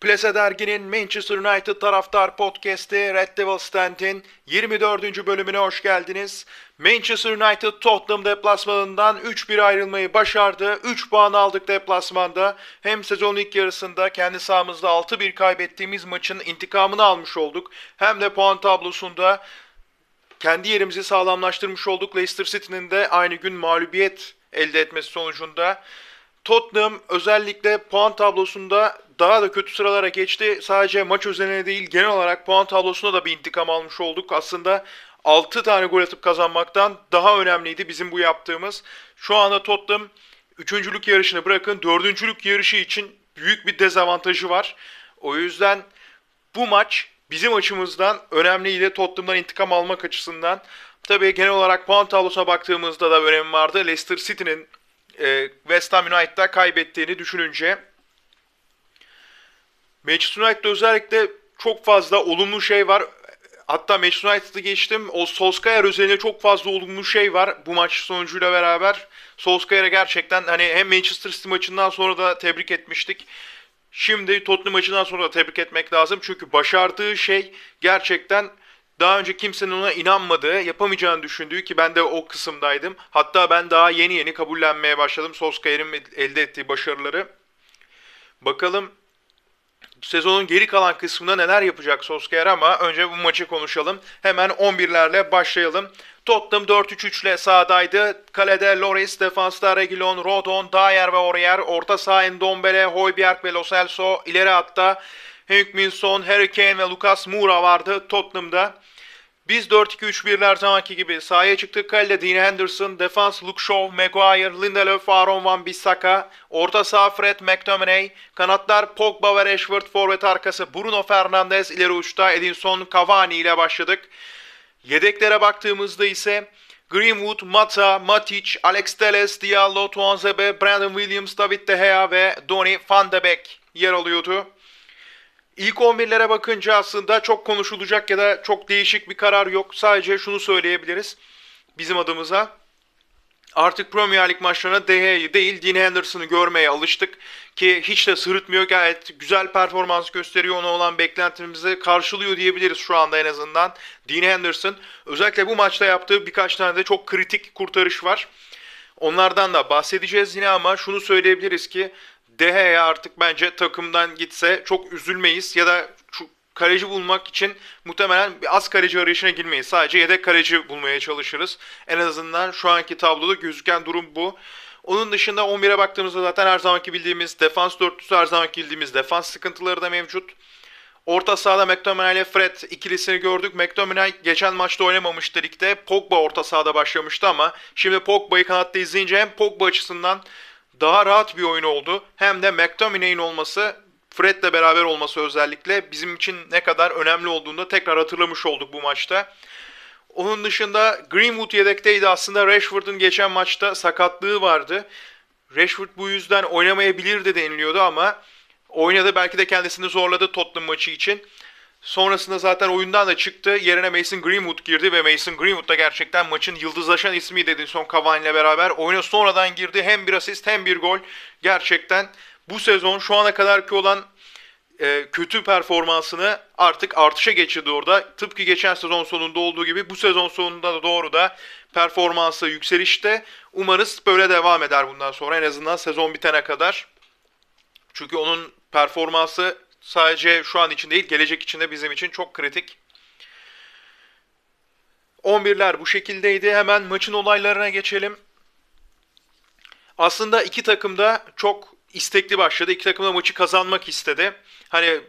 Plase Dergi'nin Manchester United taraftar podcast'i Red Devil Stand'in 24. bölümüne hoş geldiniz. Manchester United Tottenham deplasmanından 3-1 ayrılmayı başardı. 3 puan aldık deplasmanda. Hem sezon ilk yarısında kendi sahamızda 6-1 kaybettiğimiz maçın intikamını almış olduk. Hem de puan tablosunda kendi yerimizi sağlamlaştırmış olduk. Leicester City'nin de aynı gün mağlubiyet elde etmesi sonucunda. Tottenham özellikle puan tablosunda daha da kötü sıralara geçti. Sadece maç özeline değil genel olarak puan tablosunda da bir intikam almış olduk. Aslında 6 tane gol atıp kazanmaktan daha önemliydi bizim bu yaptığımız. Şu anda Tottenham üçüncülük yarışını bırakın dördüncülük yarışı için büyük bir dezavantajı var. O yüzden bu maç bizim açımızdan önemliydi Tottenham'dan intikam almak açısından. Tabii genel olarak puan tablosuna baktığımızda da önemi vardı. Leicester City'nin e, West Ham United'da kaybettiğini düşününce Manchester United'da özellikle çok fazla olumlu şey var. Hatta Manchester United'ı geçtim. O Solskjaer üzerine çok fazla olumlu şey var bu maç sonucuyla beraber. Solskjaer'e gerçekten hani hem Manchester City maçından sonra da tebrik etmiştik. Şimdi Tottenham maçından sonra da tebrik etmek lazım. Çünkü başardığı şey gerçekten daha önce kimsenin ona inanmadığı, yapamayacağını düşündüğü ki ben de o kısımdaydım. Hatta ben daha yeni yeni kabullenmeye başladım Solskjaer'in elde ettiği başarıları. Bakalım sezonun geri kalan kısmında neler yapacak Solskjaer ama önce bu maçı konuşalım. Hemen 11'lerle başlayalım. Tottenham 4-3-3 ile sahadaydı. Kalede Loris, defansta Reguilon, Rodon, Dyer ve Aurier, orta saha Ndombele, Højbjerg ve Lo Celso, ileri hatta Heung-Min Harry Kane ve Lucas Moura vardı Tottenham'da. Biz 4-2-3-1'ler her zamanki gibi sahaya çıktık. Kalede Dean Henderson, defans Luke Shaw, Maguire, Lindelöf, Aaron Van Bissaka, orta saha Fred McTominay, kanatlar Pogba ve Rashford, forvet arkası Bruno Fernandes, ileri uçta Edinson Cavani ile başladık. Yedeklere baktığımızda ise Greenwood, Mata, Matic, Alex Telles, Diallo, Tuanzebe, Brandon Williams, David De Gea ve Donny van de Beek yer alıyordu. İlk 11'lere bakınca aslında çok konuşulacak ya da çok değişik bir karar yok. Sadece şunu söyleyebiliriz bizim adımıza. Artık Premier Lig maçlarına Dehea'yı değil Dean Henderson'ı görmeye alıştık. Ki hiç de sırıtmıyor gayet güzel performans gösteriyor ona olan beklentimizi karşılıyor diyebiliriz şu anda en azından. Dean Henderson özellikle bu maçta yaptığı birkaç tane de çok kritik kurtarış var. Onlardan da bahsedeceğiz yine ama şunu söyleyebiliriz ki Deha'ya artık bence takımdan gitse çok üzülmeyiz ya da şu kaleci bulmak için muhtemelen az kaleci arayışına girmeyiz. Sadece yedek kaleci bulmaya çalışırız. En azından şu anki tabloda gözüken durum bu. Onun dışında 11'e baktığımızda zaten her zamanki bildiğimiz defans dörtlüsü her zamanki bildiğimiz defans sıkıntıları da mevcut. Orta sahada McTominay ile Fred ikilisini gördük. McTominay geçen maçta oynamamıştı ligde. Pogba orta sahada başlamıştı ama şimdi Pogba'yı kanatta izleyince hem Pogba açısından daha rahat bir oyun oldu. Hem de McTominay'in olması Fred'le beraber olması özellikle bizim için ne kadar önemli olduğunu tekrar hatırlamış olduk bu maçta. Onun dışında Greenwood yedekteydi aslında Rashford'un geçen maçta sakatlığı vardı. Rashford bu yüzden oynamayabilirdi deniliyordu ama oynadı belki de kendisini zorladı Tottenham maçı için. Sonrasında zaten oyundan da çıktı. Yerine Mason Greenwood girdi ve Mason Greenwood da gerçekten maçın yıldızlaşan ismiydi Edinson Cavani ile beraber. Oyuna sonradan girdi. Hem bir asist hem bir gol. Gerçekten bu sezon şu ana kadarki olan e, kötü performansını artık artışa geçirdi orada. Tıpkı geçen sezon sonunda olduğu gibi bu sezon sonunda da doğru da performansı yükselişte. Umarız böyle devam eder bundan sonra en azından sezon bitene kadar. Çünkü onun performansı sadece şu an için değil gelecek için de bizim için çok kritik. 11'ler bu şekildeydi. Hemen maçın olaylarına geçelim. Aslında iki takım da çok istekli başladı. İki takım da maçı kazanmak istedi. Hani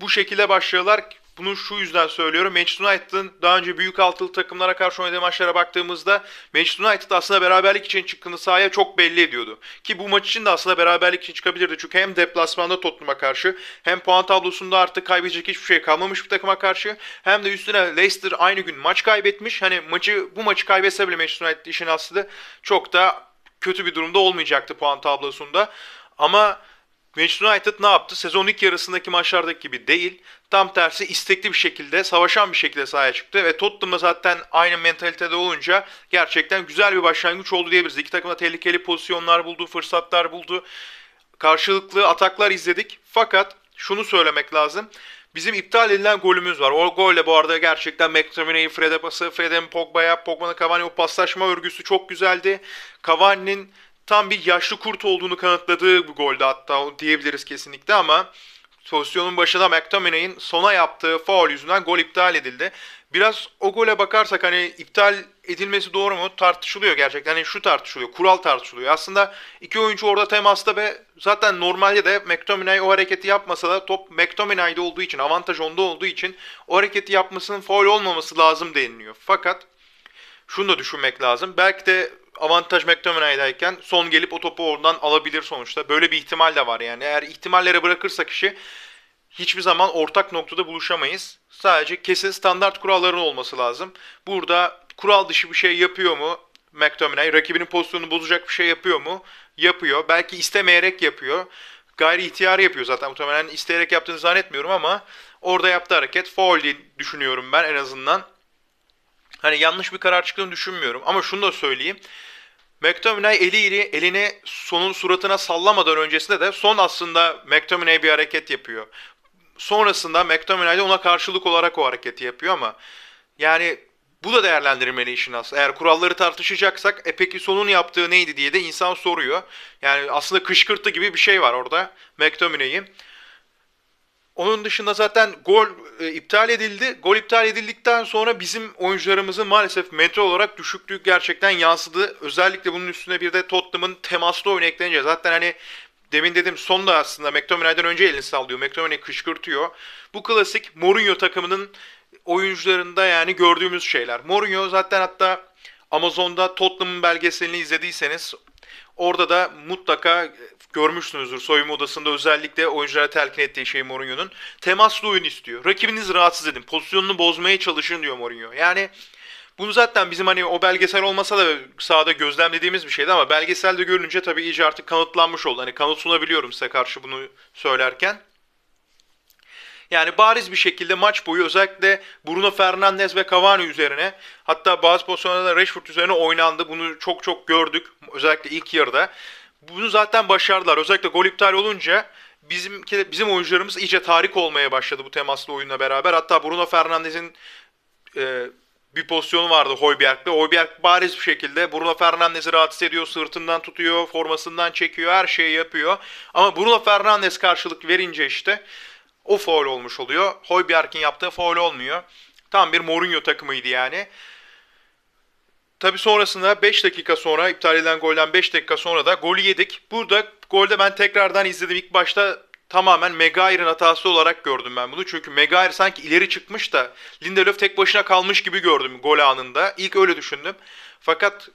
bu şekilde başlıyorlar. Bunu şu yüzden söylüyorum. Manchester United'ın daha önce büyük altılı takımlara karşı oynadığı maçlara baktığımızda Manchester United aslında beraberlik için çıktığını sahaya çok belli ediyordu. Ki bu maç için de aslında beraberlik için çıkabilirdi. Çünkü hem deplasmanda Tottenham'a karşı hem puan tablosunda artık kaybedecek hiçbir şey kalmamış bir takıma karşı hem de üstüne Leicester aynı gün maç kaybetmiş. Hani maçı bu maçı kaybetse bile Manchester United işin aslında çok da kötü bir durumda olmayacaktı puan tablosunda. Ama Manchester United ne yaptı? Sezon ilk yarısındaki maçlardaki gibi değil. Tam tersi istekli bir şekilde, savaşan bir şekilde sahaya çıktı. Ve Tottenham'da zaten aynı mentalitede olunca gerçekten güzel bir başlangıç oldu diyebiliriz. İki takım da tehlikeli pozisyonlar buldu, fırsatlar buldu. Karşılıklı ataklar izledik. Fakat şunu söylemek lazım. Bizim iptal edilen golümüz var. O golle bu arada gerçekten McTominay'ı Fred'e pası, Fred'in Pogba'ya, Pogba'nın Cavani o paslaşma örgüsü çok güzeldi. Cavani'nin tam bir yaşlı kurt olduğunu kanıtladığı bir golde hatta diyebiliriz kesinlikle ama pozisyonun başında McTominay'in sona yaptığı faul yüzünden gol iptal edildi. Biraz o gole bakarsak hani iptal edilmesi doğru mu tartışılıyor gerçekten. Hani şu tartışılıyor, kural tartışılıyor. Aslında iki oyuncu orada temasta ve zaten normalde de McTominay o hareketi yapmasa da top McTominay'da olduğu için, avantaj onda olduğu için o hareketi yapmasının faul olmaması lazım deniliyor. Fakat şunu da düşünmek lazım. Belki de avantaj McTominay'dayken son gelip o topu oradan alabilir sonuçta. Böyle bir ihtimal de var yani. Eğer ihtimallere bırakırsak işi hiçbir zaman ortak noktada buluşamayız. Sadece kesin standart kuralların olması lazım. Burada kural dışı bir şey yapıyor mu McTominay? Rakibinin pozisyonunu bozacak bir şey yapıyor mu? Yapıyor. Belki istemeyerek yapıyor. Gayri ihtiyarı yapıyor zaten. Muhtemelen isteyerek yaptığını zannetmiyorum ama orada yaptığı hareket foul diye düşünüyorum ben en azından. Hani yanlış bir karar çıktığını düşünmüyorum. Ama şunu da söyleyeyim. McTominay eliyle elini sonun suratına sallamadan öncesinde de son aslında McTominay bir hareket yapıyor. Sonrasında McTominay de ona karşılık olarak o hareketi yapıyor ama yani bu da değerlendirilmeli işin aslında. Eğer kuralları tartışacaksak e peki sonun yaptığı neydi diye de insan soruyor. Yani aslında kışkırtı gibi bir şey var orada McTominay'in. Onun dışında zaten gol e, iptal edildi. Gol iptal edildikten sonra bizim oyuncularımızın maalesef metre olarak düşüklüğü gerçekten yansıdı. Özellikle bunun üstüne bir de Tottenham'ın temaslı oyunu eklenince zaten hani demin dedim son da aslında McTominay'dan önce elini sallıyor. McTominay kışkırtıyor. Bu klasik Mourinho takımının oyuncularında yani gördüğümüz şeyler. Mourinho zaten hatta Amazon'da Tottenham'ın belgeselini izlediyseniz orada da mutlaka görmüşsünüzdür soyunma odasında özellikle oyunculara telkin ettiği şey Mourinho'nun. Temaslı oyun istiyor. Rakibinizi rahatsız edin. Pozisyonunu bozmaya çalışın diyor Mourinho. Yani bunu zaten bizim hani o belgesel olmasa da sahada gözlemlediğimiz bir şeydi ama belgeselde görünce tabii iyice artık kanıtlanmış oldu. Hani kanıt sunabiliyorum size karşı bunu söylerken. Yani bariz bir şekilde maç boyu özellikle Bruno Fernandes ve Cavani üzerine hatta bazı pozisyonlarda Rashford üzerine oynandı. Bunu çok çok gördük özellikle ilk yarıda. Bunu zaten başardılar. Özellikle gol iptal olunca bizim bizim oyuncularımız iyice tarik olmaya başladı bu temaslı oyunla beraber. Hatta Bruno Fernandes'in e, bir pozisyonu vardı Hoiberg'de. Hoiberg bariz bir şekilde Bruno Fernandes'i rahatsız ediyor, sırtından tutuyor, formasından çekiyor, her şeyi yapıyor. Ama Bruno Fernandes karşılık verince işte o foul olmuş oluyor. Hoiberg'in yaptığı foul olmuyor. Tam bir Mourinho takımıydı yani. Tabi sonrasında 5 dakika sonra iptal edilen golden 5 dakika sonra da golü yedik. Burada golde ben tekrardan izledim. İlk başta tamamen Maguire'ın hatası olarak gördüm ben bunu. Çünkü Maguire sanki ileri çıkmış da Lindelöf tek başına kalmış gibi gördüm gol anında. İlk öyle düşündüm. Fakat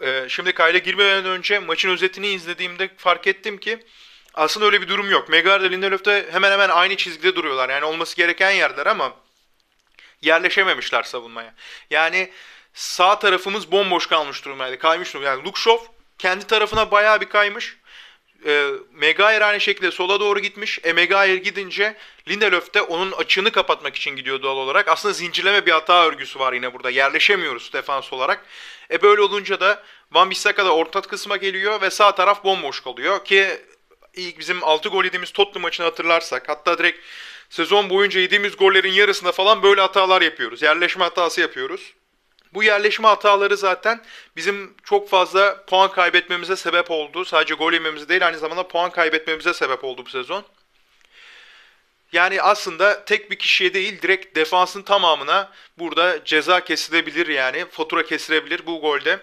e, şimdi kayda girmeden önce maçın özetini izlediğimde fark ettim ki aslında öyle bir durum yok. Maguire ile Lindelöf de hemen hemen aynı çizgide duruyorlar. Yani olması gereken yerler ama yerleşememişler savunmaya. Yani sağ tarafımız bomboş kalmış durumdaydı. Kaymış durumda. Yani Lukşov kendi tarafına bayağı bir kaymış. E, Maguire aynı şekilde sola doğru gitmiş. E Maguire gidince Lindelöf de onun açığını kapatmak için gidiyor doğal olarak. Aslında zincirleme bir hata örgüsü var yine burada. Yerleşemiyoruz defans olarak. E böyle olunca da Van Bissaka da orta kısma geliyor ve sağ taraf bomboş kalıyor. Ki ilk bizim 6 gol yediğimiz Tottenham maçını hatırlarsak hatta direkt sezon boyunca yediğimiz gollerin yarısında falan böyle hatalar yapıyoruz. Yerleşme hatası yapıyoruz. Bu yerleşme hataları zaten bizim çok fazla puan kaybetmemize sebep oldu. Sadece gol yememize değil aynı zamanda puan kaybetmemize sebep oldu bu sezon. Yani aslında tek bir kişiye değil direkt defansın tamamına burada ceza kesilebilir yani fatura kesilebilir bu golde.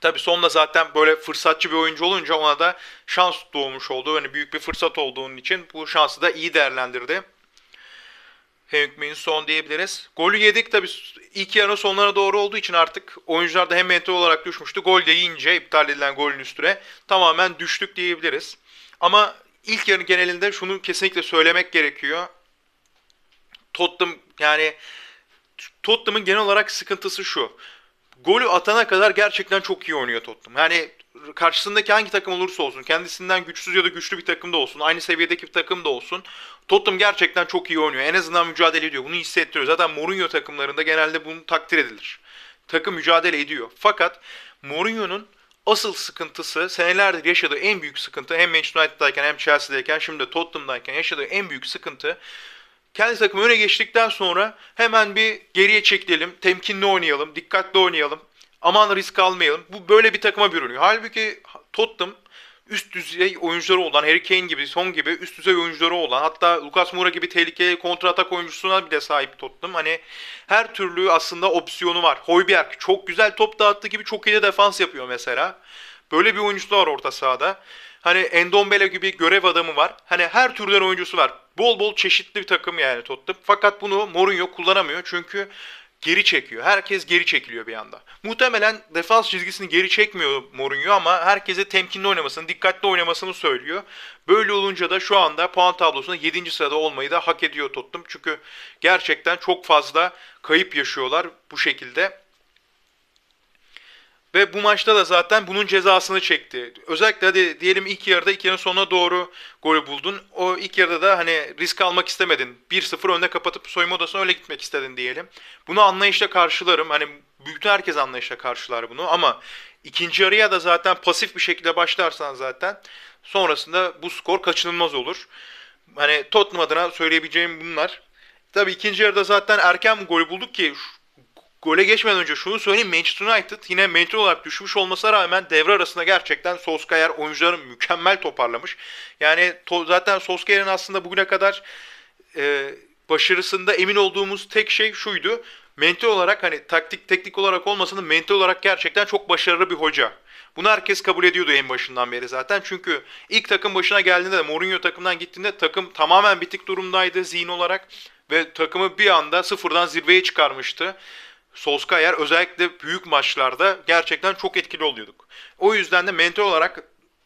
Tabi sonda zaten böyle fırsatçı bir oyuncu olunca ona da şans doğmuş oldu. Yani büyük bir fırsat olduğunun için bu şansı da iyi değerlendirdi. Heung-Min Son diyebiliriz. Golü yedik tabi ilk yarının sonlarına doğru olduğu için artık oyuncular da hem mental olarak düşmüştü. Gol de yiyince iptal edilen golün üstüne tamamen düştük diyebiliriz. Ama ilk yarın genelinde şunu kesinlikle söylemek gerekiyor. Tottenham yani Tottenham'ın genel olarak sıkıntısı şu. Golü atana kadar gerçekten çok iyi oynuyor Tottenham. Yani karşısındaki hangi takım olursa olsun, kendisinden güçsüz ya da güçlü bir takım da olsun, aynı seviyedeki bir takım da olsun, Tottenham gerçekten çok iyi oynuyor. En azından mücadele ediyor. Bunu hissettiriyor. Zaten Mourinho takımlarında genelde bunu takdir edilir. Takım mücadele ediyor. Fakat Mourinho'nun asıl sıkıntısı senelerdir yaşadığı en büyük sıkıntı hem Manchester United'dayken hem Chelsea'deyken şimdi de Tottenham'dayken yaşadığı en büyük sıkıntı kendi takımı öne geçtikten sonra hemen bir geriye çekilelim, temkinli oynayalım, dikkatli oynayalım, aman risk almayalım. Bu böyle bir takıma bürünüyor. Halbuki Tottenham üst düzey oyuncuları olan Harry Kane gibi, Son gibi üst düzey oyuncuları olan hatta Lucas Moura gibi tehlikeli kontratak oyuncusuna bile sahip Tottenham. Hani her türlü aslında opsiyonu var. Højbjerg çok güzel top dağıttığı gibi çok iyi de defans yapıyor mesela. Böyle bir oyuncusu var orta sahada. Hani Endombele gibi görev adamı var. Hani her türden oyuncusu var. Bol bol çeşitli bir takım yani Tottenham. Fakat bunu Mourinho kullanamıyor çünkü geri çekiyor. Herkes geri çekiliyor bir anda. Muhtemelen defans çizgisini geri çekmiyor Mourinho ama herkese temkinli oynamasını, dikkatli oynamasını söylüyor. Böyle olunca da şu anda puan tablosunda 7. sırada olmayı da hak ediyor Tottenham. Çünkü gerçekten çok fazla kayıp yaşıyorlar bu şekilde. Ve bu maçta da zaten bunun cezasını çekti. Özellikle hadi diyelim ilk yarıda ilk yarının sonuna doğru golü buldun. O ilk yarıda da hani risk almak istemedin. 1-0 önde kapatıp soyunma odasına öyle gitmek istedin diyelim. Bunu anlayışla karşılarım. Hani bütün herkes anlayışla karşılar bunu ama ikinci yarıya da zaten pasif bir şekilde başlarsan zaten sonrasında bu skor kaçınılmaz olur. Hani Tottenham adına söyleyebileceğim bunlar. Tabii ikinci yarıda zaten erken golü bulduk ki gole geçmeden önce şunu söyleyeyim. Manchester United yine mental olarak düşmüş olmasına rağmen devre arasında gerçekten Solskjaer oyuncularını mükemmel toparlamış. Yani to, zaten Solskjaer'in aslında bugüne kadar e, başarısında emin olduğumuz tek şey şuydu. Mental olarak hani taktik teknik olarak olmasının mental olarak gerçekten çok başarılı bir hoca. Bunu herkes kabul ediyordu en başından beri zaten. Çünkü ilk takım başına geldiğinde de Mourinho takımdan gittiğinde takım tamamen bitik durumdaydı zihin olarak. Ve takımı bir anda sıfırdan zirveye çıkarmıştı. Solskjaer özellikle büyük maçlarda gerçekten çok etkili oluyorduk. O yüzden de mental olarak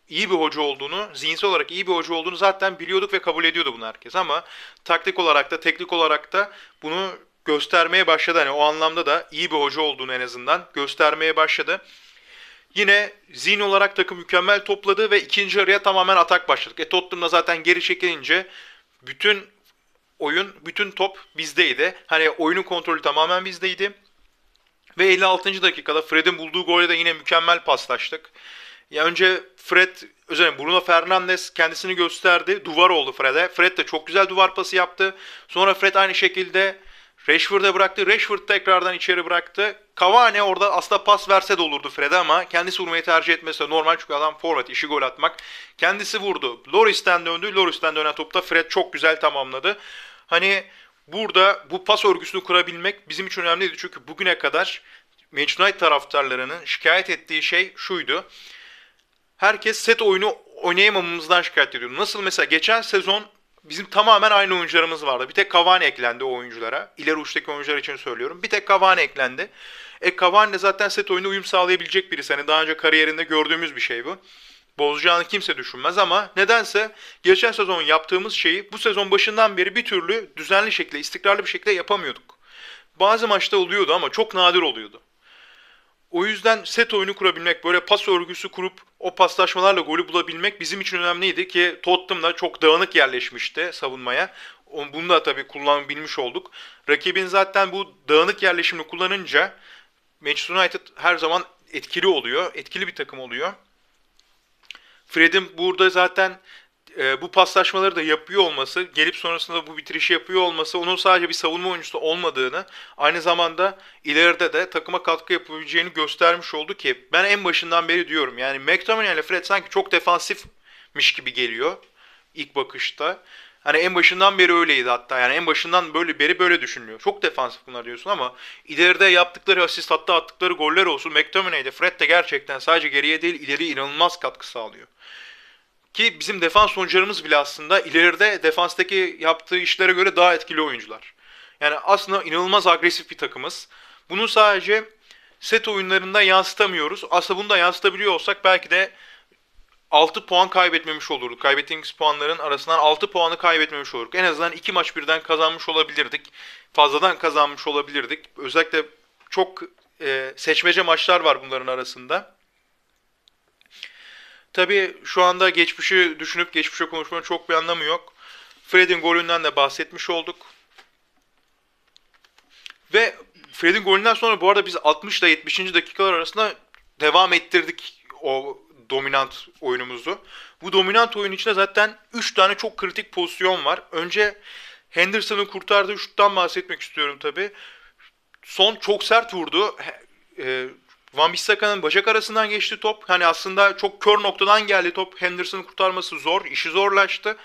iyi bir hoca olduğunu, zihinsel olarak iyi bir hoca olduğunu zaten biliyorduk ve kabul ediyordu bunu herkes. Ama taktik olarak da, teknik olarak da bunu göstermeye başladı. Hani o anlamda da iyi bir hoca olduğunu en azından göstermeye başladı. Yine zihin olarak takım mükemmel topladı ve ikinci araya tamamen atak başladık. E Tottenham'da zaten geri çekilince bütün oyun, bütün top bizdeydi. Hani oyunun kontrolü tamamen bizdeydi. Ve 56. dakikada Fred'in bulduğu golde de yine mükemmel paslaştık. Ya önce Fred, özellikle Bruno Fernandes kendisini gösterdi. Duvar oldu Fred'e. Fred de çok güzel duvar pası yaptı. Sonra Fred aynı şekilde Rashford'a bıraktı. Rashford tekrardan içeri bıraktı. Cavani orada aslında pas verse de olurdu Fred'e ama kendisi vurmayı tercih etmesi normal çünkü adam forvet işi gol atmak. Kendisi vurdu. Loris'ten döndü. Loris'ten dönen topta Fred çok güzel tamamladı. Hani Burada bu pas örgüsünü kurabilmek bizim için önemliydi. Çünkü bugüne kadar Manchester United taraftarlarının şikayet ettiği şey şuydu. Herkes set oyunu oynayamamamızdan şikayet ediyordu. Nasıl mesela geçen sezon bizim tamamen aynı oyuncularımız vardı. Bir tek Cavani eklendi o oyunculara. İleri uçtaki oyuncular için söylüyorum. Bir tek Cavani eklendi. E Cavani de zaten set oyunu uyum sağlayabilecek birisi. Hani daha önce kariyerinde gördüğümüz bir şey bu bozacağını kimse düşünmez ama nedense geçen sezon yaptığımız şeyi bu sezon başından beri bir türlü düzenli şekilde, istikrarlı bir şekilde yapamıyorduk. Bazı maçta oluyordu ama çok nadir oluyordu. O yüzden set oyunu kurabilmek, böyle pas örgüsü kurup o paslaşmalarla golü bulabilmek bizim için önemliydi ki Tottenham da çok dağınık yerleşmişti savunmaya. Bunu da tabii kullanabilmiş olduk. Rakibin zaten bu dağınık yerleşimini kullanınca Manchester United her zaman etkili oluyor, etkili bir takım oluyor. Fred'in burada zaten e, bu paslaşmaları da yapıyor olması, gelip sonrasında bu bitirişi yapıyor olması onun sadece bir savunma oyuncusu olmadığını, aynı zamanda ileride de takıma katkı yapabileceğini göstermiş oldu ki ben en başından beri diyorum. Yani McTominay ile Fred sanki çok defansifmiş gibi geliyor ilk bakışta. Hani en başından beri öyleydi hatta. Yani en başından böyle beri böyle düşünülüyor. Çok defansif bunlar diyorsun ama ileride yaptıkları asist hatta attıkları goller olsun. McTominay de Fred de gerçekten sadece geriye değil ileri inanılmaz katkı sağlıyor. Ki bizim defans oyuncularımız bile aslında ileride defanstaki yaptığı işlere göre daha etkili oyuncular. Yani aslında inanılmaz agresif bir takımız. Bunu sadece set oyunlarında yansıtamıyoruz. Aslında bunu da yansıtabiliyor olsak belki de 6 puan kaybetmemiş olurduk. Kaybettiğimiz puanların arasından 6 puanı kaybetmemiş olurduk. En azından 2 maç birden kazanmış olabilirdik. Fazladan kazanmış olabilirdik. Özellikle çok e, seçmece maçlar var bunların arasında. Tabi şu anda geçmişi düşünüp geçmişe konuşmanın çok bir anlamı yok. Fred'in golünden de bahsetmiş olduk. Ve Fred'in golünden sonra bu arada biz 60 ile 70. dakikalar arasında devam ettirdik o dominant oyunumuzu. Bu dominant oyun içinde zaten 3 tane çok kritik pozisyon var. Önce Henderson'ın kurtardığı şuttan bahsetmek istiyorum tabi. Son çok sert vurdu. E, Van Bissaka'nın bacak arasından geçti top. Hani aslında çok kör noktadan geldi top. Henderson'ın kurtarması zor. işi zorlaştı.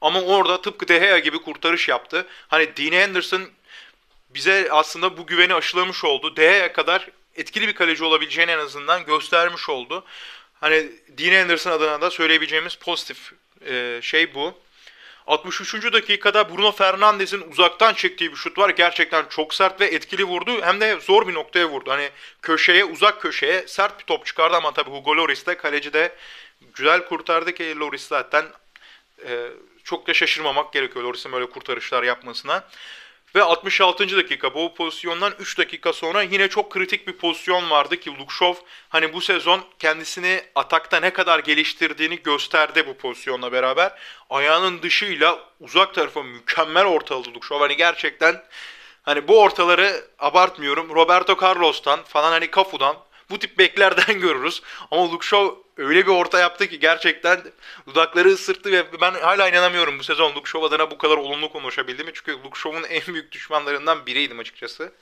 Ama orada tıpkı De Gea gibi kurtarış yaptı. Hani Dean Henderson bize aslında bu güveni aşılamış oldu. De Gea kadar etkili bir kaleci olabileceğini en azından göstermiş oldu. Hani Dean Henderson adına da söyleyebileceğimiz pozitif e, şey bu. 63. dakikada Bruno Fernandes'in uzaktan çektiği bir şut var. Gerçekten çok sert ve etkili vurdu. Hem de zor bir noktaya vurdu. Hani köşeye, uzak köşeye sert bir top çıkardı ama tabii Hugo Lloris de kaleci de güzel kurtardı ki Lloris zaten e, çok da şaşırmamak gerekiyor Lloris'in böyle kurtarışlar yapmasına. Ve 66. dakika bu pozisyondan 3 dakika sonra yine çok kritik bir pozisyon vardı ki Lukşov hani bu sezon kendisini atakta ne kadar geliştirdiğini gösterdi bu pozisyonla beraber. Ayağının dışıyla uzak tarafa mükemmel ortaladı Lukşov. Hani gerçekten hani bu ortaları abartmıyorum. Roberto Carlos'tan falan hani Cafu'dan bu tip beklerden görürüz. Ama Shaw öyle bir orta yaptı ki gerçekten dudakları ısırttı ve ben hala inanamıyorum bu sezon Luke Shaw adına bu kadar olumlu konuşabildiğimi. Çünkü Luke Shaw'un en büyük düşmanlarından biriydim açıkçası.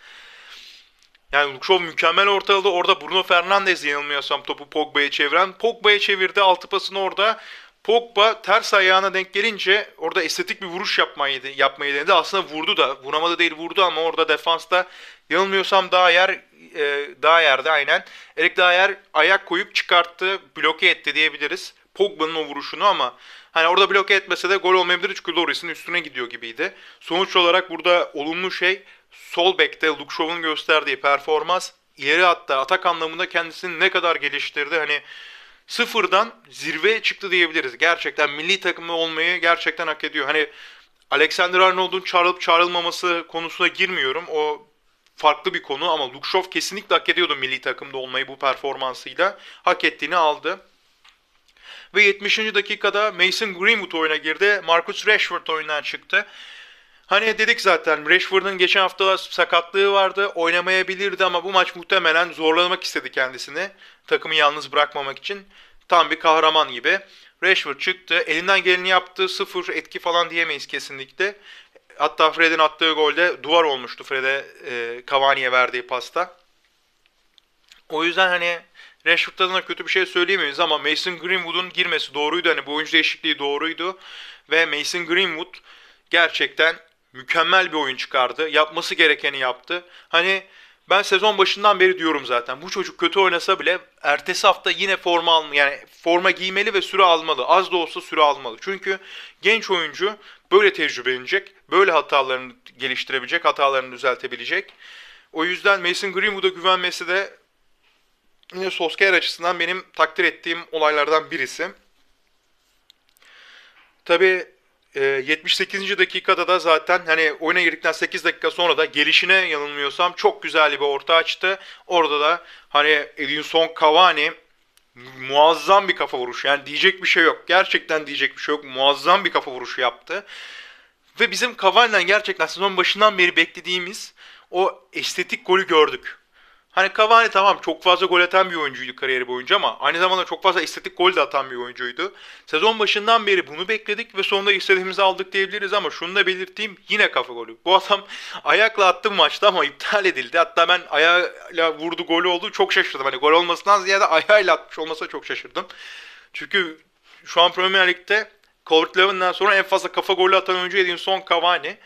Yani Luke Shaw mükemmel ortaladı. Orada Bruno Fernandes yanılmıyorsam topu Pogba'ya çeviren. Pogba'ya çevirdi. Altı pasını orada. Pogba ters ayağına denk gelince orada estetik bir vuruş yapmayı, yapmayı denedi. Aslında vurdu da. Vuramadı değil vurdu ama orada defansta yanılmıyorsam daha yer e, Dayer'de aynen. Erik Dayer ayak koyup çıkarttı, bloke etti diyebiliriz. Pogba'nın o vuruşunu ama hani orada bloke etmese de gol olmayabilir çünkü Loris'in üstüne gidiyor gibiydi. Sonuç olarak burada olumlu şey sol bekte Luke Shaw'un gösterdiği performans ileri hatta atak anlamında kendisini ne kadar geliştirdi. Hani sıfırdan zirveye çıktı diyebiliriz. Gerçekten milli takımda olmayı gerçekten hak ediyor. Hani Alexander Arnold'un çağrılıp çağrılmaması konusuna girmiyorum. O farklı bir konu ama Lukşov kesinlikle hak ediyordu milli takımda olmayı bu performansıyla. Hak ettiğini aldı. Ve 70. dakikada Mason Greenwood oyuna girdi. Marcus Rashford oyundan çıktı. Hani dedik zaten Rashford'un geçen hafta sakatlığı vardı. Oynamayabilirdi ama bu maç muhtemelen zorlamak istedi kendisini. Takımı yalnız bırakmamak için. Tam bir kahraman gibi. Rashford çıktı. Elinden geleni yaptı. Sıfır etki falan diyemeyiz kesinlikle. Hatta Fred'in attığı golde duvar olmuştu Fred'e e, Cavani'ye verdiği pasta. O yüzden hani Rashford'dan da kötü bir şey söyleyemeyiz ama Mason Greenwood'un girmesi doğruydu. Hani bu oyuncu değişikliği doğruydu. Ve Mason Greenwood gerçekten mükemmel bir oyun çıkardı. Yapması gerekeni yaptı. Hani ben sezon başından beri diyorum zaten. Bu çocuk kötü oynasa bile ertesi hafta yine forma almalı. Yani forma giymeli ve süre almalı. Az da olsa süre almalı. Çünkü genç oyuncu böyle tecrübelenecek. Böyle hatalarını geliştirebilecek, hatalarını düzeltebilecek. O yüzden Mason Greenwood'a güvenmesi de yine Solskjaer açısından benim takdir ettiğim olaylardan birisi. Tabii 78. E, dakikada da zaten hani oyuna girdikten 8 dakika sonra da gelişine yanılmıyorsam çok güzel bir orta açtı. Orada da hani Edinson Cavani muazzam bir kafa vuruşu. Yani diyecek bir şey yok. Gerçekten diyecek bir şey yok. Muazzam bir kafa vuruşu yaptı. Ve bizim Cavani'den gerçekten sezon başından beri beklediğimiz o estetik golü gördük. Hani Cavani tamam çok fazla gol atan bir oyuncuydu kariyeri boyunca ama aynı zamanda çok fazla estetik gol de atan bir oyuncuydu. Sezon başından beri bunu bekledik ve sonunda istediğimizi aldık diyebiliriz ama şunu da belirteyim yine kafa golü. Bu adam ayakla attı maçta ama iptal edildi. Hatta ben ayağıyla vurdu golü oldu çok şaşırdım. Hani gol olmasından ziyade ayağıyla atmış olmasa çok şaşırdım. Çünkü şu an Premier Lig'de Calvert Lewin'den sonra en fazla kafa golü atan oyuncu Edinson Cavani.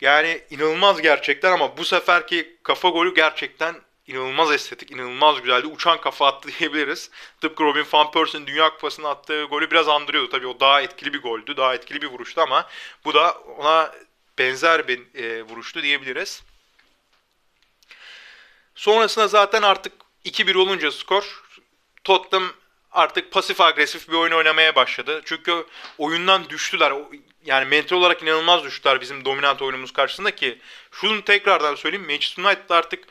Yani inanılmaz gerçekten ama bu seferki kafa golü gerçekten inanılmaz estetik, inanılmaz güzeldi. Uçan kafa attı diyebiliriz. Tıpkı Robin Van Persie'nin Dünya Kupası'nda attığı golü biraz andırıyordu. Tabii o daha etkili bir goldü, daha etkili bir vuruştu ama bu da ona benzer bir e, vuruştu diyebiliriz. Sonrasında zaten artık 2-1 olunca skor Tottenham artık pasif agresif bir oyun oynamaya başladı. Çünkü oyundan düştüler. Yani mental olarak inanılmaz düştüler bizim dominant oyunumuz karşısında ki şunu tekrardan söyleyeyim. Manchester United artık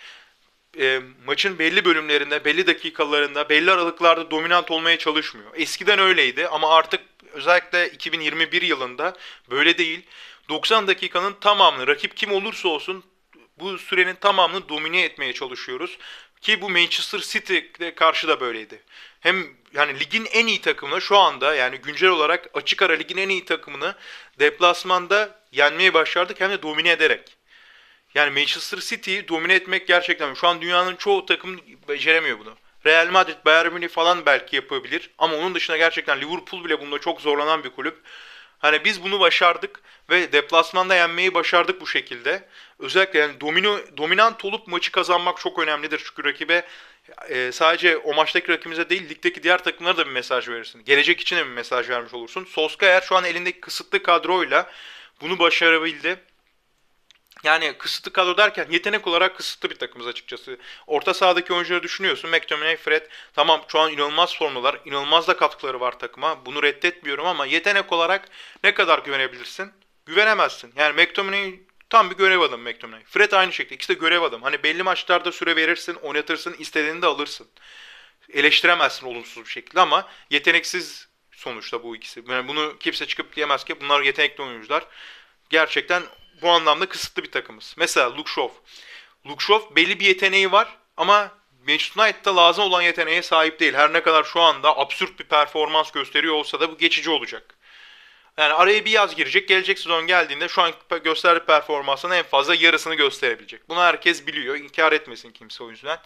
e, maçın belli bölümlerinde, belli dakikalarında, belli aralıklarda dominant olmaya çalışmıyor. Eskiden öyleydi ama artık özellikle 2021 yılında böyle değil. 90 dakikanın tamamını rakip kim olursa olsun bu sürenin tamamını domine etmeye çalışıyoruz. Ki bu Manchester City'ye karşı da böyleydi. Hem yani ligin en iyi takımını şu anda yani güncel olarak açık ara ligin en iyi takımını deplasmanda yenmeye başardık hem de domine ederek. Yani Manchester City'yi domine etmek gerçekten şu an dünyanın çoğu takım beceremiyor bunu. Real Madrid, Bayern Münih falan belki yapabilir ama onun dışında gerçekten Liverpool bile bunda çok zorlanan bir kulüp. Hani biz bunu başardık ve deplasmanda yenmeyi başardık bu şekilde. Özellikle yani domino, dominant olup maçı kazanmak çok önemlidir. Çünkü rakibe e, sadece o maçtaki rakibimize değil ligdeki diğer takımlara da bir mesaj verirsin. Gelecek için de bir mesaj vermiş olursun. Solskjaer şu an elindeki kısıtlı kadroyla bunu başarabildi. Yani kısıtlı kadro derken yetenek olarak kısıtlı bir takımız açıkçası. Orta sahadaki oyuncuları düşünüyorsun. McTominay, Fred tamam şu an inanılmaz formlular. inanılmaz da katkıları var takıma. Bunu reddetmiyorum ama yetenek olarak ne kadar güvenebilirsin? Güvenemezsin. Yani McTominay tam bir görev adamı McTominay. Fred aynı şekilde. İkisi de görev adamı. Hani belli maçlarda süre verirsin, oynatırsın, istediğini de alırsın. Eleştiremezsin olumsuz bir şekilde ama yeteneksiz sonuçta bu ikisi. Yani bunu kimse çıkıp diyemez ki bunlar yetenekli oyuncular. Gerçekten bu anlamda kısıtlı bir takımız. Mesela. Luke Shaw belli bir yeteneği var ama Manchester United'da lazım olan yeteneğe sahip değil. Her ne kadar şu anda absürt bir performans gösteriyor olsa da bu geçici olacak. Yani araya bir yaz girecek. Gelecek sezon geldiğinde şu an gösterdiği performansının en fazla yarısını gösterebilecek. Bunu herkes biliyor. İnkar etmesin kimse o yüzden.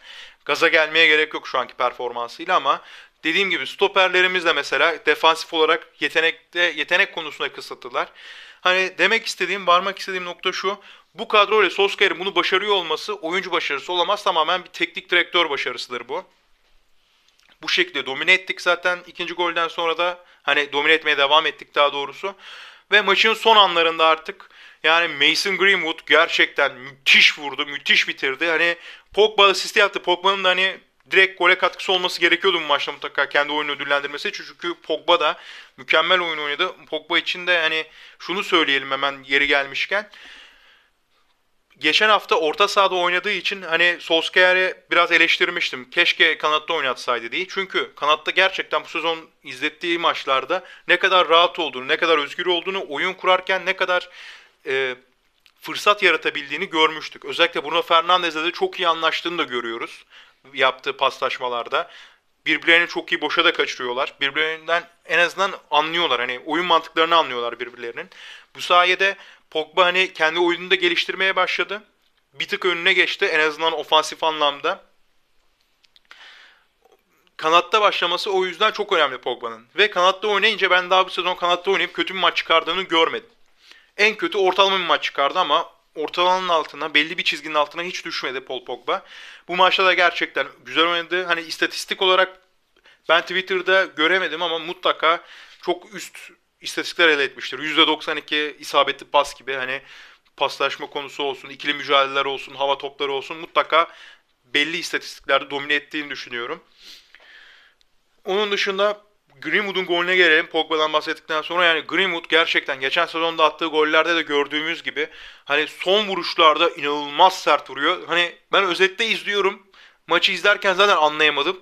Gaza gelmeye gerek yok şu anki performansıyla ama dediğim gibi stoperlerimiz de mesela defansif olarak yetenekte yetenek konusunda kısıtlılar. Hani demek istediğim, varmak istediğim nokta şu. Bu kadroyla Solskjaer'in bunu başarıyor olması oyuncu başarısı olamaz. Tamamen bir teknik direktör başarısıdır bu. Bu şekilde domine ettik zaten ikinci golden sonra da hani domine etmeye devam ettik daha doğrusu. Ve maçın son anlarında artık yani Mason Greenwood gerçekten müthiş vurdu, müthiş bitirdi. Hani Pogba asisti yaptı. Pogba'nın da hani direkt gole katkısı olması gerekiyordu bu maçta mutlaka kendi oyunu ödüllendirmesi. Çünkü Pogba da mükemmel oyun oynadı. Pogba için de hani şunu söyleyelim hemen yeri gelmişken. Geçen hafta orta sahada oynadığı için hani Solskjaer'i biraz eleştirmiştim. Keşke kanatta oynatsaydı diye. Çünkü kanatta gerçekten bu sezon izlettiği maçlarda ne kadar rahat olduğunu, ne kadar özgür olduğunu, oyun kurarken ne kadar e, fırsat yaratabildiğini görmüştük. Özellikle Bruno Fernandes'le de çok iyi anlaştığını da görüyoruz yaptığı paslaşmalarda. Birbirlerini çok iyi boşa da kaçırıyorlar. Birbirlerinden en azından anlıyorlar. Hani oyun mantıklarını anlıyorlar birbirlerinin. Bu sayede Pogba hani kendi oyununu da geliştirmeye başladı. Bir tık önüne geçti en azından ofansif anlamda. Kanatta başlaması o yüzden çok önemli Pogba'nın. Ve kanatta oynayınca ben daha bu sezon kanatta oynayıp kötü bir maç çıkardığını görmedim. En kötü ortalama bir maç çıkardı ama ortalamanın altına, belli bir çizginin altına hiç düşmedi Paul Pogba. Bu maçta da gerçekten güzel oynadı. Hani istatistik olarak ben Twitter'da göremedim ama mutlaka çok üst istatistikler elde etmiştir. %92 isabetli pas gibi hani paslaşma konusu olsun, ikili mücadeleler olsun, hava topları olsun mutlaka belli istatistiklerde domine ettiğini düşünüyorum. Onun dışında Greenwood'un golüne gelelim. Pogba'dan bahsettikten sonra yani Greenwood gerçekten geçen sezonda attığı gollerde de gördüğümüz gibi hani son vuruşlarda inanılmaz sert vuruyor. Hani ben özette izliyorum. Maçı izlerken zaten anlayamadım.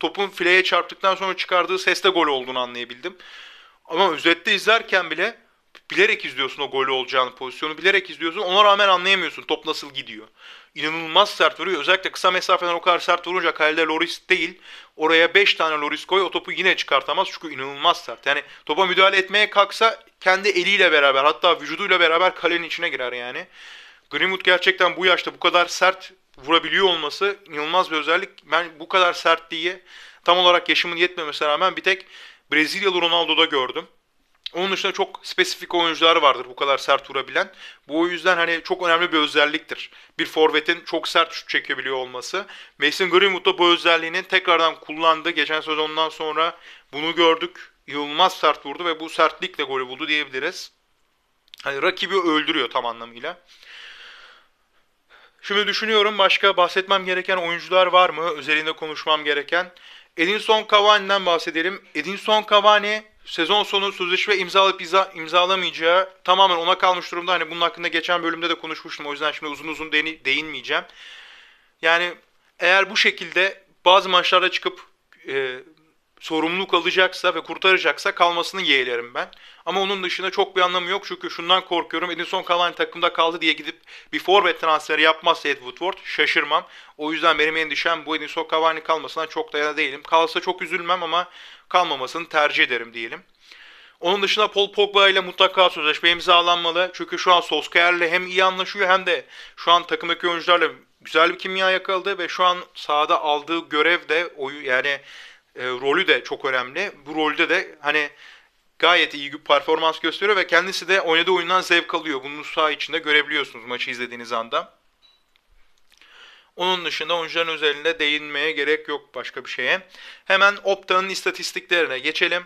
Topun fileye çarptıktan sonra çıkardığı seste gol olduğunu anlayabildim. Ama özette izlerken bile bilerek izliyorsun o golü olacağını pozisyonu bilerek izliyorsun. Ona rağmen anlayamıyorsun top nasıl gidiyor. İnanılmaz sert vuruyor. Özellikle kısa mesafeden o kadar sert vurunca kalede Loris değil. Oraya 5 tane Loris koy o topu yine çıkartamaz çünkü inanılmaz sert. Yani topa müdahale etmeye kalksa kendi eliyle beraber hatta vücuduyla beraber kalenin içine girer yani. Greenwood gerçekten bu yaşta bu kadar sert vurabiliyor olması inanılmaz bir özellik. Ben bu kadar sertliği tam olarak yaşımın yetmemesine rağmen bir tek Brezilyalı Ronaldo'da gördüm. Onun dışında çok spesifik oyuncular vardır bu kadar sert vurabilen. Bu o yüzden hani çok önemli bir özelliktir. Bir forvetin çok sert şut çekebiliyor olması. Mason Greenwood da bu özelliğini tekrardan kullandı. Geçen sezondan sonra bunu gördük. İnanılmaz sert vurdu ve bu sertlikle golü buldu diyebiliriz. Hani rakibi öldürüyor tam anlamıyla. Şimdi düşünüyorum başka bahsetmem gereken oyuncular var mı? Özelinde konuşmam gereken. Edinson Cavani'den bahsedelim. Edinson Cavani sezon sonu sözleşme imzalayıp imza, imzalamayacağı tamamen ona kalmış durumda. Hani bunun hakkında geçen bölümde de konuşmuştum. O yüzden şimdi uzun uzun değin, değinmeyeceğim. Yani eğer bu şekilde bazı maçlarda çıkıp e, sorumluluk alacaksa ve kurtaracaksa kalmasını yeğlerim ben. Ama onun dışında çok bir anlamı yok çünkü şundan korkuyorum. Edinson Cavani takımda kaldı diye gidip bir forvet transferi yapmazsa Ed Woodward şaşırmam. O yüzden benim endişem bu Edinson Cavani kalmasından çok da yana değilim. Kalsa çok üzülmem ama kalmamasını tercih ederim diyelim. Onun dışında Paul Pogba ile mutlaka sözleşme imzalanmalı. Çünkü şu an Solskjaer'le hem iyi anlaşıyor hem de şu an takımdaki oyuncularla güzel bir kimya yakaladı ve şu an sahada aldığı görev de yani e, rolü de çok önemli. Bu rolde de hani gayet iyi bir performans gösteriyor ve kendisi de oynadığı oyundan zevk alıyor. Bunu saha içinde görebiliyorsunuz maçı izlediğiniz anda. Onun dışında oyuncuların özelinde değinmeye gerek yok başka bir şeye. Hemen Opta'nın istatistiklerine geçelim.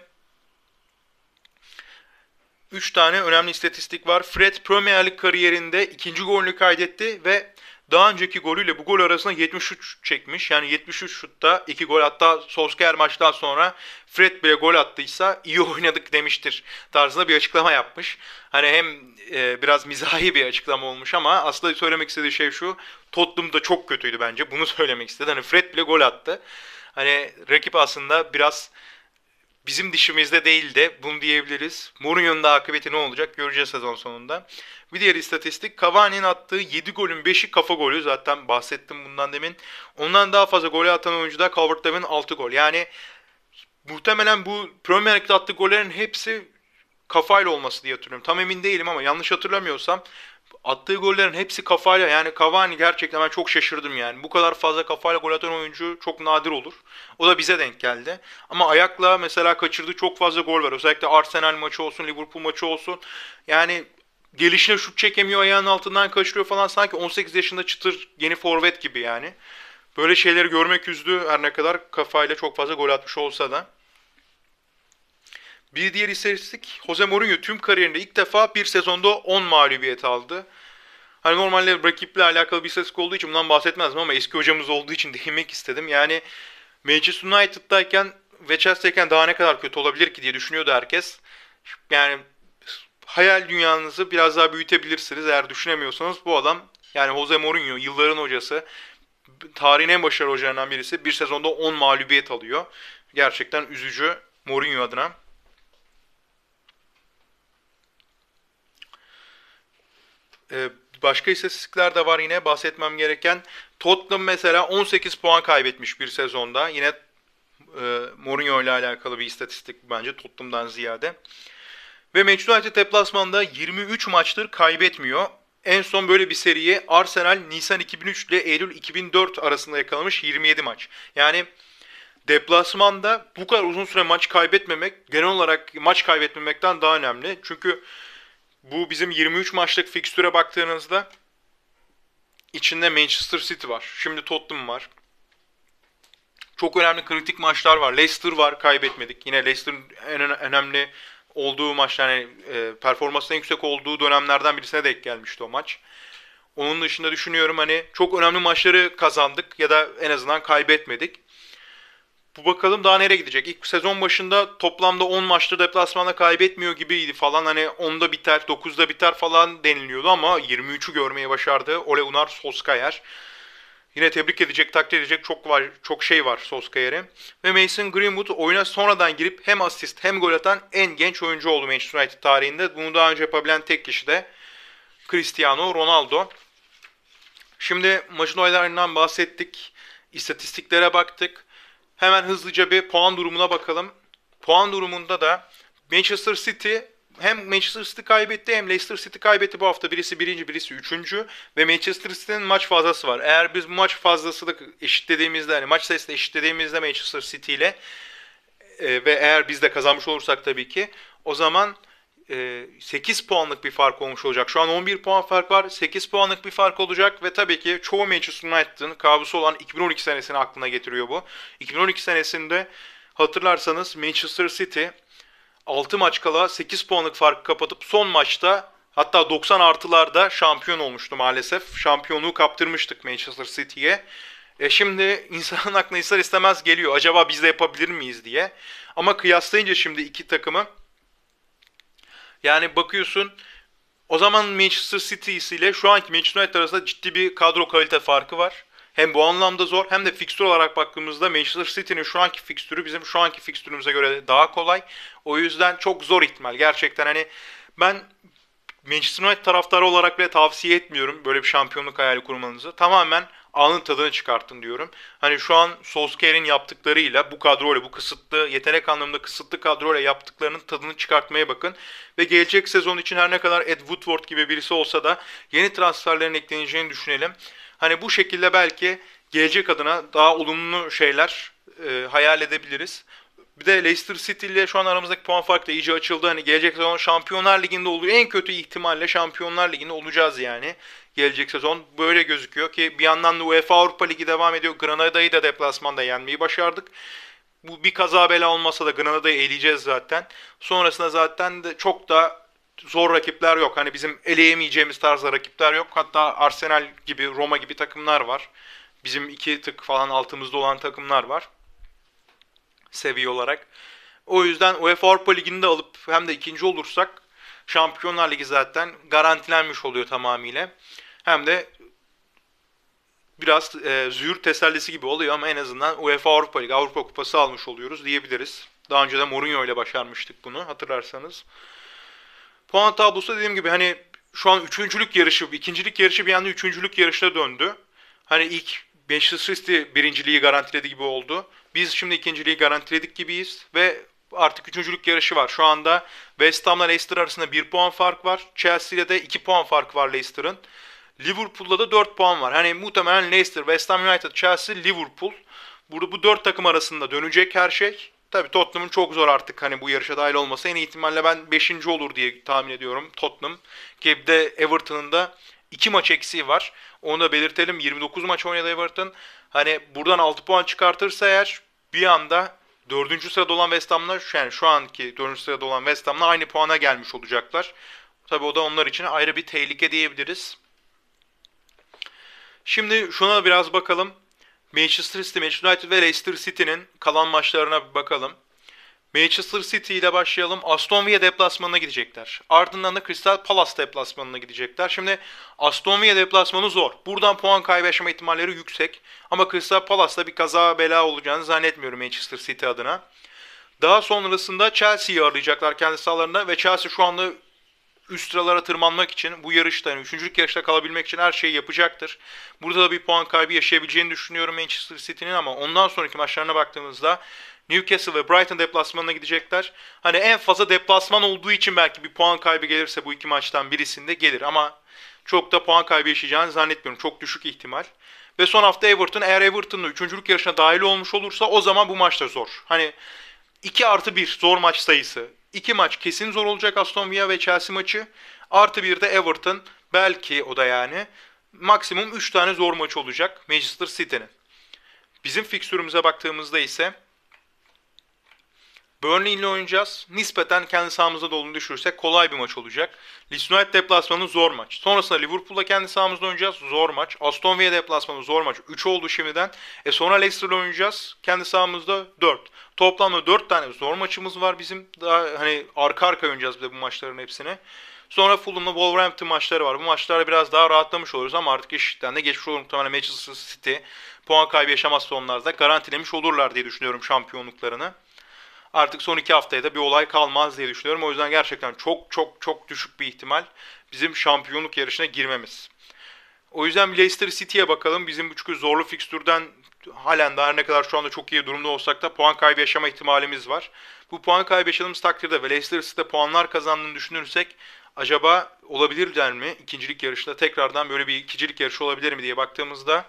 3 tane önemli istatistik var. Fred Premier Lig kariyerinde ikinci golünü kaydetti ve daha önceki golüyle bu gol arasında 73 çekmiş. Yani 73 şutta 2 gol hatta Solskjaer maçtan sonra Fred bile gol attıysa iyi oynadık demiştir tarzında bir açıklama yapmış. Hani hem e, biraz mizahi bir açıklama olmuş ama aslında söylemek istediği şey şu. Tottenham da çok kötüydü bence. Bunu söylemek istedi. Hani Fred bile gol attı. Hani rakip aslında biraz bizim dişimizde değil de bunu diyebiliriz. Mourinho'nun da akıbeti ne olacak göreceğiz sezon sonunda. Bir diğer istatistik Cavani'nin attığı 7 golün 5'i kafa golü. Zaten bahsettim bundan demin. Ondan daha fazla gol atan oyuncu da Calvert-Lewin 6 gol. Yani muhtemelen bu Premier Lig'de attığı gollerin hepsi kafayla olması diye hatırlıyorum. Tam emin değilim ama yanlış hatırlamıyorsam attığı gollerin hepsi kafayla yani Cavani gerçekten ben çok şaşırdım yani. Bu kadar fazla kafayla gol atan oyuncu çok nadir olur. O da bize denk geldi. Ama ayakla mesela kaçırdığı çok fazla gol var. Özellikle Arsenal maçı olsun, Liverpool maçı olsun. Yani gelişine şut çekemiyor, ayağının altından kaçırıyor falan. Sanki 18 yaşında çıtır yeni forvet gibi yani. Böyle şeyleri görmek üzdü her ne kadar kafayla çok fazla gol atmış olsa da. Bir diğer istatistik Jose Mourinho tüm kariyerinde ilk defa bir sezonda 10 mağlubiyet aldı. Hani normalde rakiple alakalı bir istatistik olduğu için bundan bahsetmezdim ama eski hocamız olduğu için değinmek istedim. Yani Manchester United'dayken ve Chelsea'deyken daha ne kadar kötü olabilir ki diye düşünüyordu herkes. Yani hayal dünyanızı biraz daha büyütebilirsiniz eğer düşünemiyorsanız bu adam yani Jose Mourinho yılların hocası tarihin en başarılı hocalarından birisi bir sezonda 10 mağlubiyet alıyor. Gerçekten üzücü Mourinho adına. Ee, başka istatistikler de var yine bahsetmem gereken. Tottenham mesela 18 puan kaybetmiş bir sezonda. Yine e, Mourinho ile alakalı bir istatistik bence Tottenham'dan ziyade. Ve Manchester United deplasmanda 23 maçtır kaybetmiyor. En son böyle bir seriyi Arsenal Nisan 2003 ile Eylül 2004 arasında yakalamış 27 maç. Yani deplasmanda bu kadar uzun süre maç kaybetmemek genel olarak maç kaybetmemekten daha önemli. Çünkü bu bizim 23 maçlık fikstüre baktığınızda içinde Manchester City var. Şimdi Tottenham var. Çok önemli kritik maçlar var. Leicester var kaybetmedik. Yine Leicester'ın en önemli olduğu maç yani e, performansının yüksek olduğu dönemlerden birisine denk gelmişti o maç. Onun dışında düşünüyorum hani çok önemli maçları kazandık ya da en azından kaybetmedik. Bu bakalım daha nereye gidecek. İlk sezon başında toplamda 10 maçta deplasmanda kaybetmiyor gibiydi falan. Hani 10'da biter, 9'da biter falan deniliyordu ama 23'ü görmeyi başardı. Ole Gunnar Solskjaer. Yine tebrik edecek, takdir edecek çok var, çok şey var Solskjaer'e. Ve Mason Greenwood oyuna sonradan girip hem asist hem gol atan en genç oyuncu oldu Manchester United tarihinde. Bunu daha önce yapabilen tek kişi de Cristiano Ronaldo. Şimdi maçın olaylarından bahsettik. İstatistiklere baktık. Hemen hızlıca bir puan durumuna bakalım. Puan durumunda da Manchester City hem Manchester City kaybetti hem Leicester City kaybetti bu hafta. Birisi birinci, birisi üçüncü. Ve Manchester City'nin maç fazlası var. Eğer biz bu maç fazlasını eşitlediğimizde, hani maç sayısını eşitlediğimizde Manchester City ile e, ve eğer biz de kazanmış olursak tabii ki o zaman 8 puanlık bir fark olmuş olacak. Şu an 11 puan fark var. 8 puanlık bir fark olacak ve tabii ki çoğu Manchester United'ın kabusu olan 2012 senesini aklına getiriyor bu. 2012 senesinde hatırlarsanız Manchester City 6 maç kala 8 puanlık farkı kapatıp son maçta hatta 90 artılarda şampiyon olmuştu maalesef. Şampiyonluğu kaptırmıştık Manchester City'ye. E şimdi insanın aklına ister istemez geliyor. Acaba biz de yapabilir miyiz diye. Ama kıyaslayınca şimdi iki takımı yani bakıyorsun o zaman Manchester City ile şu anki Manchester United arasında ciddi bir kadro kalite farkı var. Hem bu anlamda zor hem de fikstür olarak baktığımızda Manchester City'nin şu anki fikstürü bizim şu anki fikstürümüze göre daha kolay. O yüzden çok zor ihtimal. Gerçekten hani ben Manchester United taraftarı olarak bile tavsiye etmiyorum böyle bir şampiyonluk hayali kurmanızı. Tamamen anın tadını çıkartın diyorum. Hani şu an Solskjaer'in yaptıklarıyla bu kadroyla bu kısıtlı yetenek anlamında kısıtlı kadroyla yaptıklarının tadını çıkartmaya bakın. Ve gelecek sezon için her ne kadar Ed Woodward gibi birisi olsa da yeni transferlerin ekleneceğini düşünelim. Hani bu şekilde belki gelecek adına daha olumlu şeyler e, hayal edebiliriz. Bir de Leicester City ile şu an aramızdaki puan farkı da iyice açıldı. Hani gelecek sezon Şampiyonlar Ligi'nde oluyor. En kötü ihtimalle Şampiyonlar Ligi'nde olacağız yani. Gelecek sezon böyle gözüküyor ki bir yandan da UEFA Avrupa Ligi devam ediyor. Granada'yı da deplasmanda yenmeyi başardık. Bu bir kaza bela olmasa da Granada'yı eleyeceğiz zaten. Sonrasında zaten de çok da zor rakipler yok. Hani bizim eleyemeyeceğimiz tarzda rakipler yok. Hatta Arsenal gibi, Roma gibi takımlar var. Bizim iki tık falan altımızda olan takımlar var seviye olarak. O yüzden UEFA Avrupa Ligi'ni de alıp hem de ikinci olursak Şampiyonlar Ligi zaten garantilenmiş oluyor tamamıyla. Hem de biraz e, züğür tesellisi gibi oluyor ama en azından UEFA Avrupa Ligi, Avrupa Kupası almış oluyoruz diyebiliriz. Daha önce de Mourinho ile başarmıştık bunu hatırlarsanız. Puan tablosu dediğim gibi hani şu an üçüncülük yarışı, ikincilik yarışı bir anda üçüncülük yarışına döndü. Hani ilk Manchester City birinciliği garantiledi gibi oldu. Biz şimdi ikinciliği garantiledik gibiyiz ve artık üçüncülük yarışı var. Şu anda West Ham'la Leicester arasında 1 puan fark var. Chelsea ile de 2 puan fark var Leicester'ın. Liverpool'da da 4 puan var. Hani muhtemelen Leicester, West Ham United, Chelsea, Liverpool. Burada bu 4 takım arasında dönecek her şey. Tabi Tottenham'ın çok zor artık hani bu yarışa dahil olması. En ihtimalle ben 5. olur diye tahmin ediyorum Tottenham. Ki de Everton'ın da 2 maç eksiği var. Onu da belirtelim. 29 maç oynadı Everton. Hani buradan 6 puan çıkartırsa eğer bir anda 4. sırada olan West Ham'la yani şu anki 4. sırada olan West Ham'la aynı puana gelmiş olacaklar. Tabi o da onlar için ayrı bir tehlike diyebiliriz. Şimdi şuna biraz bakalım. Manchester City, Manchester United ve Leicester City'nin kalan maçlarına bir bakalım. Manchester City ile başlayalım. Aston Villa deplasmanına gidecekler. Ardından da Crystal Palace deplasmanına gidecekler. Şimdi Aston Villa deplasmanı zor. Buradan puan kaybetme ihtimalleri yüksek. Ama Crystal Palace'da bir kaza bela olacağını zannetmiyorum Manchester City adına. Daha sonrasında Chelsea'yi arayacaklar kendi sahalarında ve Chelsea şu anda üst sıralara tırmanmak için bu yarışta, yani üçüncülük yarışta kalabilmek için her şeyi yapacaktır. Burada da bir puan kaybı yaşayabileceğini düşünüyorum Manchester City'nin ama ondan sonraki maçlarına baktığımızda Newcastle ve Brighton deplasmanına gidecekler. Hani en fazla deplasman olduğu için belki bir puan kaybı gelirse bu iki maçtan birisinde gelir ama çok da puan kaybı yaşayacağını zannetmiyorum. Çok düşük ihtimal. Ve son hafta Everton eğer Everton'da üçüncülük yarışına dahil olmuş olursa o zaman bu maçta zor. Hani 2 artı 1 zor maç sayısı. 2 maç kesin zor olacak Aston Villa ve Chelsea maçı. Artı 1 de Everton belki o da yani. Maksimum 3 tane zor maç olacak Manchester City'nin. Bizim fikstürümüze baktığımızda ise Burnley ile oynayacağız. Nispeten kendi sahamızda da olduğunu düşürürsek kolay bir maç olacak. Leeds United deplasmanı zor maç. Sonrasında Liverpool'la kendi sahamızda oynayacağız. Zor maç. Aston Villa deplasmanı zor maç. 3 oldu şimdiden. E sonra Leicester'la oynayacağız. Kendi sahamızda 4. Toplamda 4 tane zor maçımız var bizim. Daha hani arka arka oynayacağız bir de bu maçların hepsini. Sonra Fulham'la Wolverhampton maçları var. Bu maçlarda biraz daha rahatlamış oluruz ama artık eşitten de geçmiş olur muhtemelen Manchester City puan kaybı yaşamazsa onlar da garantilemiş olurlar diye düşünüyorum şampiyonluklarını artık son iki haftaya da bir olay kalmaz diye düşünüyorum. O yüzden gerçekten çok çok çok düşük bir ihtimal bizim şampiyonluk yarışına girmemiz. O yüzden Leicester City'ye bakalım. Bizim çünkü zorlu fikstürden halen daha ne kadar şu anda çok iyi durumda olsak da puan kaybı yaşama ihtimalimiz var. Bu puan kaybı yaşadığımız takdirde ve Leicester City'de puanlar kazandığını düşünürsek acaba olabilirler mi? İkincilik yarışında tekrardan böyle bir ikincilik yarışı olabilir mi diye baktığımızda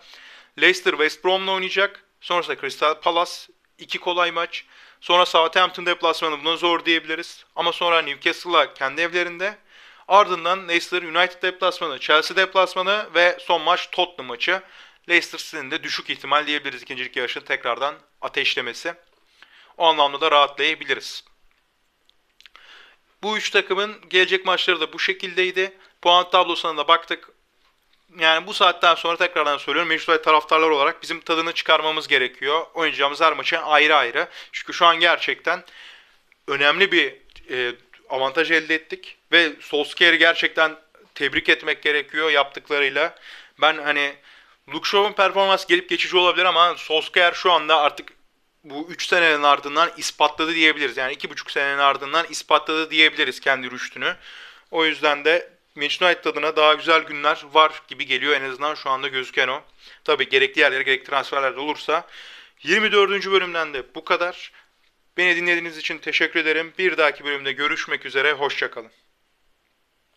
Leicester West Brom'la oynayacak. Sonrasında Crystal Palace iki kolay maç. Sonra Southampton deplasmanı buna zor diyebiliriz. Ama sonra Newcastle'la kendi evlerinde. Ardından Leicester United deplasmanı, Chelsea deplasmanı ve son maç Tottenham maçı. Leicester City'nin de düşük ihtimal diyebiliriz ikincilik yarışını tekrardan ateşlemesi. O anlamda da rahatlayabiliriz. Bu üç takımın gelecek maçları da bu şekildeydi. Puan tablosuna da baktık yani bu saatten sonra tekrardan söylüyorum Manchester taraftarlar olarak bizim tadını çıkarmamız gerekiyor. Oynayacağımız her maçı ayrı ayrı. Çünkü şu an gerçekten önemli bir e, avantaj elde ettik. Ve Solskjaer'i gerçekten tebrik etmek gerekiyor yaptıklarıyla. Ben hani Luke Shaw'un performans gelip geçici olabilir ama Solskjaer şu anda artık bu 3 senenin ardından ispatladı diyebiliriz. Yani 2,5 senenin ardından ispatladı diyebiliriz kendi rüştünü. O yüzden de Manchester United adına daha güzel günler var gibi geliyor en azından şu anda gözüken o. Tabii gerekli yerlere gerekli transferler de olursa. 24. bölümden de bu kadar. Beni dinlediğiniz için teşekkür ederim. Bir dahaki bölümde görüşmek üzere. Hoşçakalın.